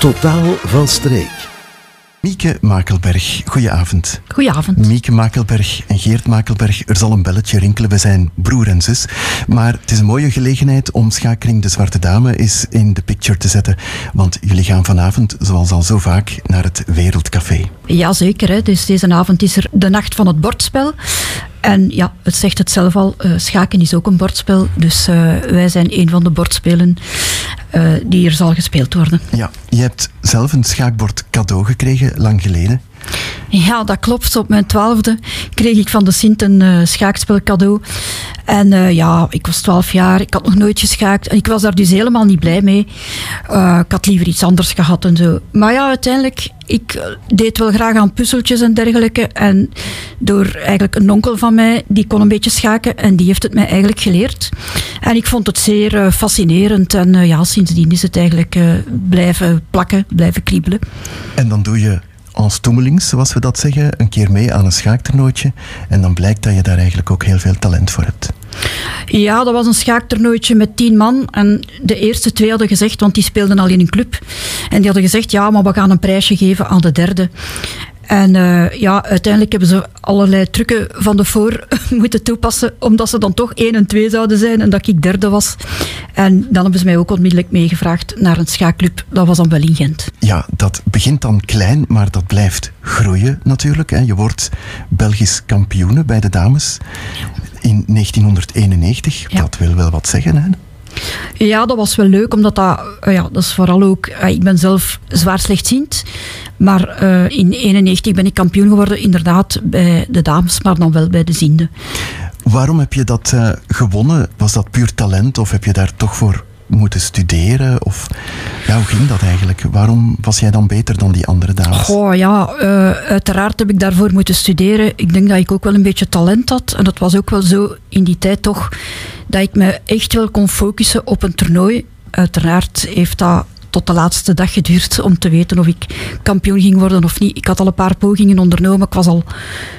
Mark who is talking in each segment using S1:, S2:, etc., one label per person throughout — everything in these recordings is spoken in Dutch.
S1: Totaal van streek.
S2: Mieke Makelberg, goedenavond.
S3: Goedenavond.
S2: Mieke Makelberg en Geert Makelberg, er zal een belletje rinkelen. We zijn broer en zus. Maar het is een mooie gelegenheid om Schaakring de Zwarte Dame eens in de picture te zetten. Want jullie gaan vanavond, zoals al zo vaak, naar het Wereldcafé.
S3: Jazeker, hè. dus deze avond is er de nacht van het bordspel. En ja, het zegt het zelf al, uh, schaken is ook een bordspel. Dus uh, wij zijn een van de bordspelen uh, die er zal gespeeld worden.
S2: Ja, je hebt zelf een schaakbord cadeau gekregen, lang geleden.
S3: Ja, dat klopt. Op mijn twaalfde kreeg ik van de Sint een uh, schaakspel cadeau. En uh, ja, ik was twaalf jaar, ik had nog nooit geschaakt. En ik was daar dus helemaal niet blij mee. Uh, ik had liever iets anders gehad en zo. Maar ja, uiteindelijk, ik deed wel graag aan puzzeltjes en dergelijke. En door eigenlijk een onkel van mij, die kon een beetje schaken. En die heeft het mij eigenlijk geleerd. En ik vond het zeer fascinerend. En ja, sindsdien is het eigenlijk blijven plakken, blijven kriebelen.
S2: En dan doe je als toemelings, zoals we dat zeggen, een keer mee aan een schaaktoernooitje. En dan blijkt dat je daar eigenlijk ook heel veel talent voor hebt.
S3: Ja, dat was een schaaktoernooitje met tien man. En de eerste twee hadden gezegd, want die speelden al in een club. En die hadden gezegd, ja, maar we gaan een prijsje geven aan de derde. En uh, ja, uiteindelijk hebben ze allerlei trucken van de voor moeten toepassen, omdat ze dan toch 1 en 2 zouden zijn en dat ik derde was. En dan hebben ze mij ook onmiddellijk meegevraagd naar een schaakclub. Dat was dan wel in Gent.
S2: Ja, dat begint dan klein, maar dat blijft groeien natuurlijk. Hè. Je wordt Belgisch kampioene bij de dames in 1991. Ja. Dat wil wel wat zeggen, hè?
S3: Ja, dat was wel leuk, omdat dat, ja, dat is vooral ook... Ik ben zelf zwaar slechtziend, maar uh, in 91 ben ik kampioen geworden, inderdaad, bij de dames, maar dan wel bij de ziende.
S2: Waarom heb je dat gewonnen? Was dat puur talent of heb je daar toch voor moeten studeren? Of ja, hoe ging dat eigenlijk? Waarom was jij dan beter dan die andere dames?
S3: Oh ja, uh, uiteraard heb ik daarvoor moeten studeren. Ik denk dat ik ook wel een beetje talent had. En dat was ook wel zo in die tijd toch, dat ik me echt wel kon focussen op een toernooi. Uiteraard heeft dat tot de laatste dag geduurd om te weten of ik kampioen ging worden of niet. Ik had al een paar pogingen ondernomen. Ik was al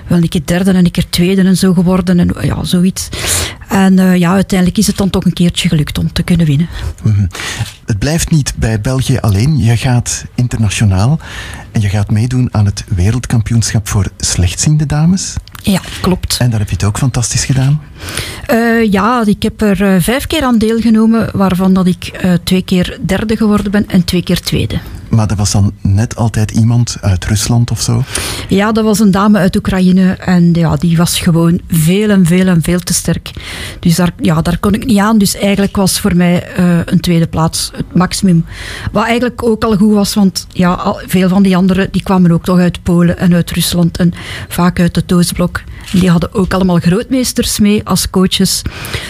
S3: wel een keer derde en een keer tweede en zo geworden. En ja, zoiets. En uh, ja, uiteindelijk is het dan toch een keertje gelukt om te kunnen winnen.
S2: -hmm. Het blijft niet bij België alleen. Je gaat internationaal en je gaat meedoen aan het wereldkampioenschap voor slechtziende dames.
S3: Ja, klopt.
S2: En daar heb je het ook fantastisch gedaan?
S3: Uh, ja, ik heb er uh, vijf keer aan deelgenomen, waarvan dat ik uh, twee keer derde geworden ben en twee keer tweede.
S2: Maar dat was dan net altijd iemand uit Rusland of zo?
S3: Ja, dat was een dame uit Oekraïne en ja, die was gewoon veel en veel en veel te sterk. Dus daar, ja, daar kon ik niet aan. Dus eigenlijk was voor mij een tweede plaats het maximum. Wat eigenlijk ook al goed was, want ja, veel van die anderen die kwamen ook toch uit Polen en uit Rusland en vaak uit het Oostblok. Die hadden ook allemaal grootmeesters mee als coaches.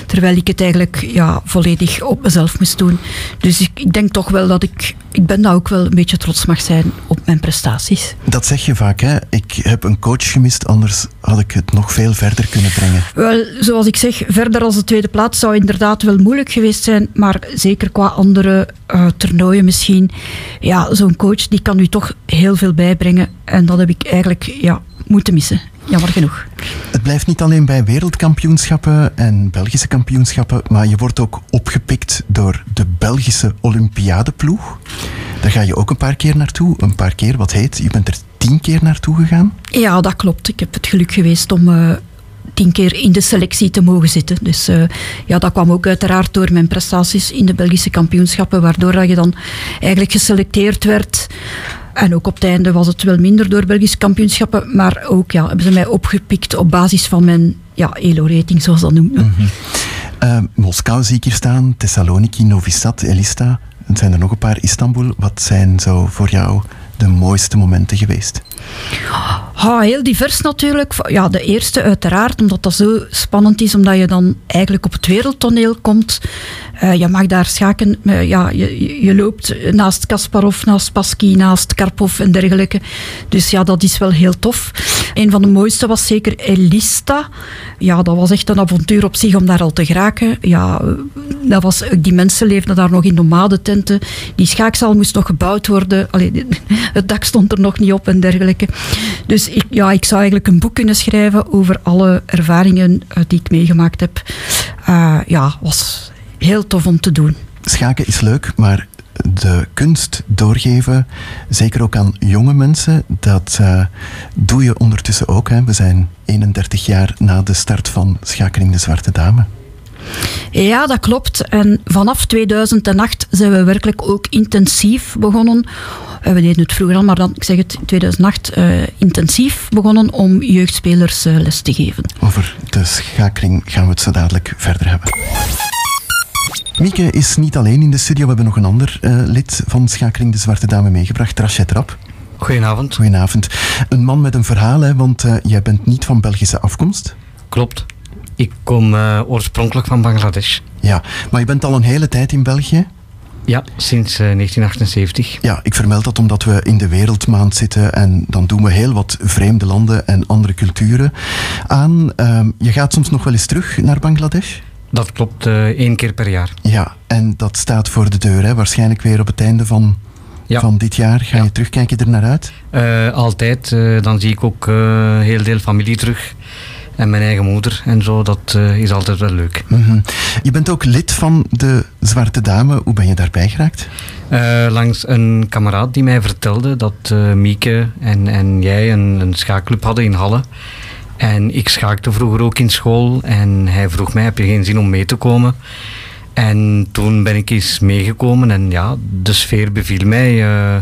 S3: Terwijl ik het eigenlijk ja, volledig op mezelf moest doen. Dus ik denk toch wel dat ik... Ik ben daar ook wel een beetje trots mag zijn op mijn prestaties.
S2: Dat zeg je vaak, hè? Ik heb een coach gemist, anders had ik het nog veel verder kunnen brengen.
S3: Wel, zoals ik zeg, verder als de tweede plaats zou inderdaad wel moeilijk geweest zijn. Maar zeker qua andere uh, toernooien misschien. Ja, zo'n coach die kan u toch heel veel bijbrengen. En dat heb ik eigenlijk ja, moeten missen. Jammer genoeg.
S2: Het blijft niet alleen bij wereldkampioenschappen en Belgische kampioenschappen, maar je wordt ook opgepikt door de Belgische Olympiadeploeg. Daar ga je ook een paar keer naartoe. Een paar keer, wat heet? Je bent er tien keer naartoe gegaan?
S3: Ja, dat klopt. Ik heb het geluk geweest om uh, tien keer in de selectie te mogen zitten. Dus uh, ja, dat kwam ook uiteraard door mijn prestaties in de Belgische kampioenschappen, waardoor dat je dan eigenlijk geselecteerd werd. En ook op het einde was het wel minder door Belgische kampioenschappen, maar ook ja, hebben ze mij opgepikt op basis van mijn ja, ELO-rating, zoals dat noemt.
S2: -hmm. uh, Moskou zie ik hier staan, Thessaloniki, Novi Sad, Elista. En zijn er nog een paar Istanbul. Wat zijn zo voor jou de mooiste momenten geweest?
S3: Oh, heel divers natuurlijk. Ja, de eerste uiteraard, omdat dat zo spannend is, omdat je dan eigenlijk op het wereldtoneel komt. Uh, je mag daar schaken, uh, ja, je, je loopt naast Kasparov, naast Pasky, naast Karpov en dergelijke. Dus ja, dat is wel heel tof. Een van de mooiste was zeker Elista. Ja, dat was echt een avontuur op zich om daar al te geraken. Ja, dat was, die mensen leefden daar nog in nomadententen. Die schaakzaal moest nog gebouwd worden. Allee, het dak stond er nog niet op en dergelijke. Dus ik, ja, ik zou eigenlijk een boek kunnen schrijven over alle ervaringen uh, die ik meegemaakt heb. Uh, ja, was heel tof om te doen.
S2: Schaken is leuk, maar de kunst doorgeven, zeker ook aan jonge mensen. Dat uh, doe je ondertussen ook. Hè. We zijn 31 jaar na de start van Schakeling de Zwarte Dame.
S3: Ja, dat klopt. En vanaf 2008 zijn we werkelijk ook intensief begonnen. Eh, we deden het vroeger al, maar dan, ik zeg het, 2008 uh, intensief begonnen om jeugdspelers uh, les te geven.
S2: Over de schakeling gaan we het zo dadelijk verder hebben. Mieke is niet alleen in de studio. We hebben nog een ander uh, lid van Schakeling de Zwarte Dame meegebracht, Rachet Rap.
S4: Goedenavond.
S2: Goedenavond. Een man met een verhaal, hè, want uh, jij bent niet van Belgische afkomst.
S4: Klopt. Ik kom uh, oorspronkelijk van Bangladesh.
S2: Ja, maar je bent al een hele tijd in België?
S4: Ja, sinds 1978.
S2: Ja, ik vermeld dat omdat we in de Wereldmaand zitten en dan doen we heel wat vreemde landen en andere culturen aan. Ehm, je gaat soms nog wel eens terug naar Bangladesh?
S4: Dat klopt, uh, één keer per jaar.
S2: Ja, en dat staat voor de deur, hè? waarschijnlijk weer op het einde van, ja. van dit jaar. Ga je ja. terugkijken er naar uit?
S4: Uh, altijd. Uh, dan zie ik ook heel veel familie terug. En mijn eigen moeder en zo, dat is altijd wel leuk.
S2: Mm -hmm. Je bent ook lid van de Zwarte Dame. Hoe ben je daarbij geraakt?
S4: langs een kameraad die mij vertelde dat Mieke en, en jij een, een schaakclub hadden in Halle. En ik schaakte vroeger ook in school en hij vroeg mij, heb je geen zin om mee te komen? En toen ben ik eens meegekomen en ja, de sfeer beviel mij. Uh,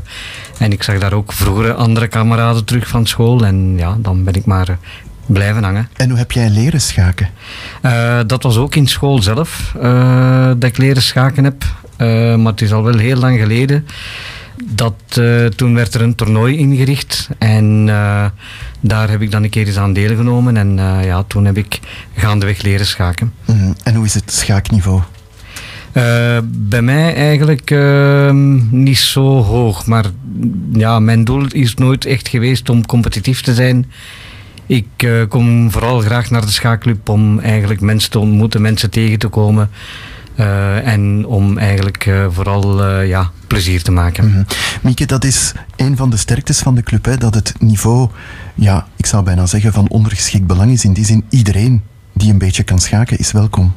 S4: en ik zag daar ook vroeger andere kameraden terug van school en ja, dan ben ik maar blijven hangen.
S2: En hoe heb jij leren schaken?
S4: Uh, dat was ook in school zelf uh, dat ik leren schaken heb. maar het is al wel heel lang geleden. Dat, toen werd er een toernooi ingericht en daar heb ik dan een keer eens aan deelgenomen en uh, ja, toen heb ik gaandeweg leren schaken.
S2: Mm, en hoe is het schaakniveau?
S4: Bij mij eigenlijk uh, niet zo hoog, maar ja, mijn doel is nooit echt geweest om competitief te zijn. Ik kom vooral graag naar de schaakclub om eigenlijk mensen te ontmoeten, mensen tegen te komen. En om eigenlijk vooral ja, plezier te maken.
S2: Mm -hmm. Mieke, dat is een van de sterktes van de club, hè, dat het niveau, ja, ik zou bijna zeggen, van ondergeschikt belang is. In die zin, iedereen die een beetje kan schaken is welkom.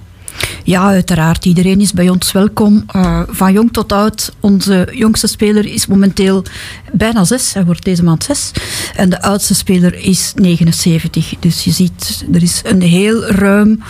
S3: Ja, uiteraard. Iedereen is bij ons welkom. Uh, van jong tot oud. Onze jongste speler is momenteel bijna zes. Hij wordt deze maand zes. En de oudste speler is 79. Dus je ziet, er is een heel ruim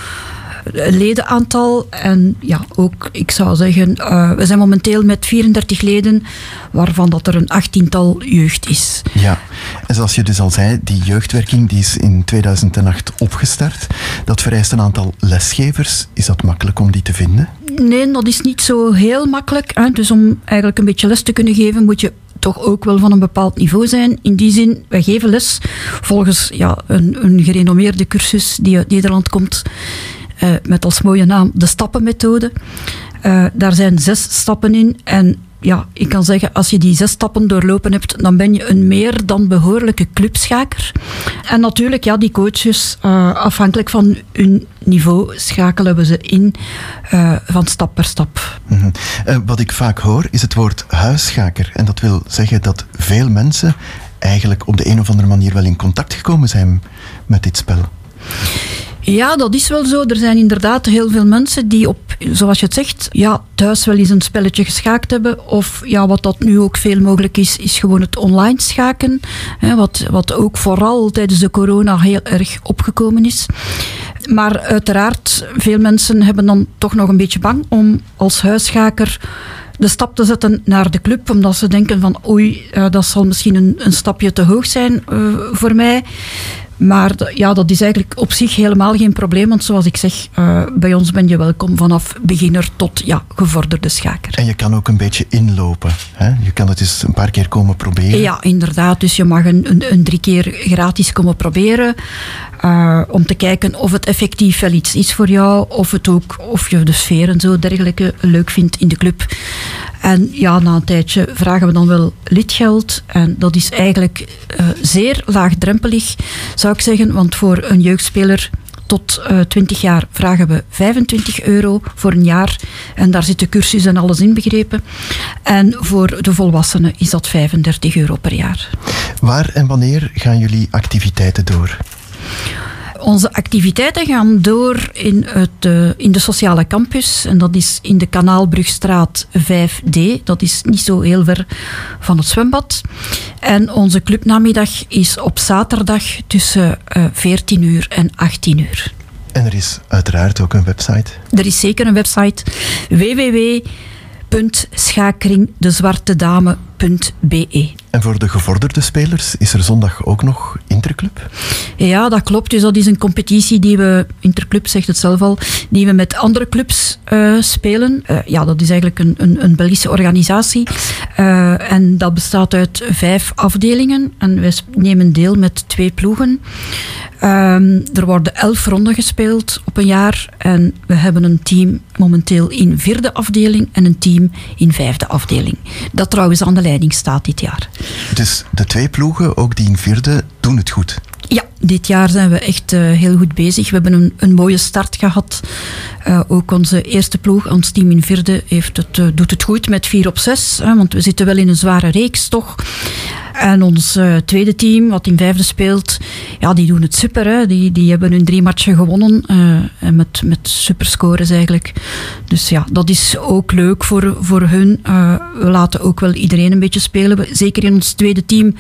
S3: ledenaantal. En ja, ook, ik zou zeggen, uh, we zijn momenteel met 34 leden, waarvan dat er een achttiental jeugd is.
S2: Ja, en zoals je dus al zei, die jeugdwerking die is in 2008 opgestart. Dat vereist een aantal lesgevers. Is dat makkelijk om die te vinden?
S3: Nee, dat is niet zo heel makkelijk. Hè. Dus om eigenlijk een beetje les te kunnen geven, moet je toch ook wel van een bepaald niveau zijn. In die zin, wij geven les volgens ja, een, een gerenommeerde cursus die uit Nederland komt. Uh, met als mooie naam de stappenmethode. Uh, daar zijn zes stappen in. En ja, ik kan zeggen, als je die zes stappen doorlopen hebt, dan ben je een meer dan behoorlijke clubschaker. En natuurlijk, ja, die coaches, uh, afhankelijk van hun niveau, schakelen we ze in van stap per stap.
S2: -hmm. wat ik vaak hoor, is het woord huisschaker. En dat wil zeggen dat veel mensen eigenlijk op de een of andere manier wel in contact gekomen zijn met dit spel.
S3: Ja, dat is wel zo. Er zijn inderdaad heel veel mensen die op, zoals je het zegt, ja, thuis wel eens een spelletje geschaakt hebben. Of ja, wat dat nu ook veel mogelijk is, is gewoon het online schaken. Hè, wat, wat ook vooral tijdens de corona heel erg opgekomen is. Maar uiteraard, veel mensen hebben dan toch nog een beetje bang om als huisschaker de stap te zetten naar de club, omdat ze denken van oei, uh, dat zal misschien een, een stapje te hoog zijn uh, voor mij. Maar ja, dat is eigenlijk op zich helemaal geen probleem. Want zoals ik zeg, uh, bij ons ben je welkom vanaf beginner tot ja, gevorderde schaker.
S2: En je kan ook een beetje inlopen. Hè? Je kan het eens een paar keer komen proberen.
S3: Ja, inderdaad. Dus je mag een, een, een drie keer gratis komen proberen. Uh, om te kijken of het effectief wel iets is voor jou. Of, het ook, of je de sfeer en zo dergelijke leuk vindt in de club. En ja, na een tijdje vragen we dan wel lidgeld. En dat is eigenlijk uh, zeer laagdrempelig, zou ik zeggen. Want voor een jeugdspeler tot uh, 20 jaar vragen we 25 euro voor een jaar. En daar zit de cursus en alles inbegrepen. En voor de volwassenen is dat 35 euro per jaar.
S2: Waar en wanneer gaan jullie activiteiten door?
S3: Onze activiteiten gaan door in, het, uh, in de sociale campus. En dat is in de Kanaalbrugstraat 5D. Dat is niet zo heel ver van het zwembad. En onze clubnamiddag is op zaterdag tussen uh, 14 uur en 18 uur.
S2: En er is uiteraard ook een website.
S3: Er is zeker een website. www.schakeringdezwartedame.be
S2: En voor de gevorderde spelers is er zondag ook nog Interclub?
S3: Ja, dat klopt. Dus dat is een competitie die we, Interclub zegt het zelf al, die we met andere clubs uh, spelen. Uh, ja, dat is eigenlijk een, een, een Belgische organisatie. Uh, en dat bestaat uit vijf afdelingen. En wij nemen deel met twee ploegen. Um, er worden elf ronden gespeeld op een jaar. En we hebben een team momenteel in vierde afdeling en een team in vijfde afdeling. Dat trouwens aan de staat dit jaar.
S2: Dus de twee ploegen, ook die in vierde, doen het goed?
S3: Ja, dit jaar zijn we echt uh, heel goed bezig. We hebben een, een mooie start gehad. Uh, ook onze eerste ploeg, ons team in vierde, heeft het, uh, doet het goed met 4 op 6. want we zitten wel in een zware reeks toch. En ons tweede team, wat in vijfde speelt, ja, die doen het super. Hè. Die, die hebben hun drie matchen gewonnen. en met, met superscores eigenlijk. Dus ja, dat is ook leuk voor, voor hun. we laten ook wel iedereen een beetje spelen. Zeker in ons tweede team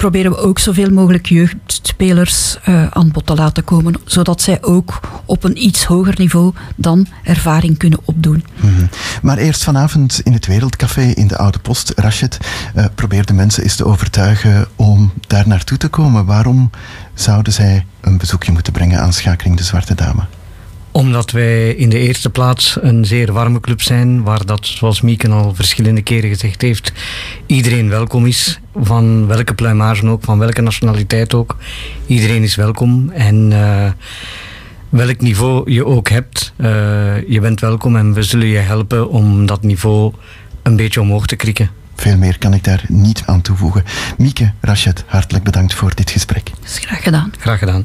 S3: proberen we ook zoveel mogelijk jeugdspelers uh, aan bod te laten komen, zodat zij ook op een iets hoger niveau dan ervaring kunnen opdoen.
S2: -hmm. Maar eerst vanavond in het Wereldcafé in de Oude Post, Rashid, uh, probeer de mensen eens te overtuigen om daar naartoe te komen. Waarom zouden zij een bezoekje moeten brengen aan Schakering de Zwarte Dame?
S4: Omdat wij in de eerste plaats een zeer warme club zijn, waar dat, zoals Mieke al verschillende keren gezegd heeft, iedereen welkom is. Van welke pluimage ook, van welke nationaliteit ook. Iedereen is welkom. En uh, welk niveau je ook hebt, uh, je bent welkom en we zullen je helpen om dat niveau een beetje omhoog te krikken.
S2: Veel meer kan ik daar niet aan toevoegen. Mieke, Rashid, hartelijk bedankt voor dit gesprek.
S3: Dat is graag gedaan.
S4: Graag gedaan.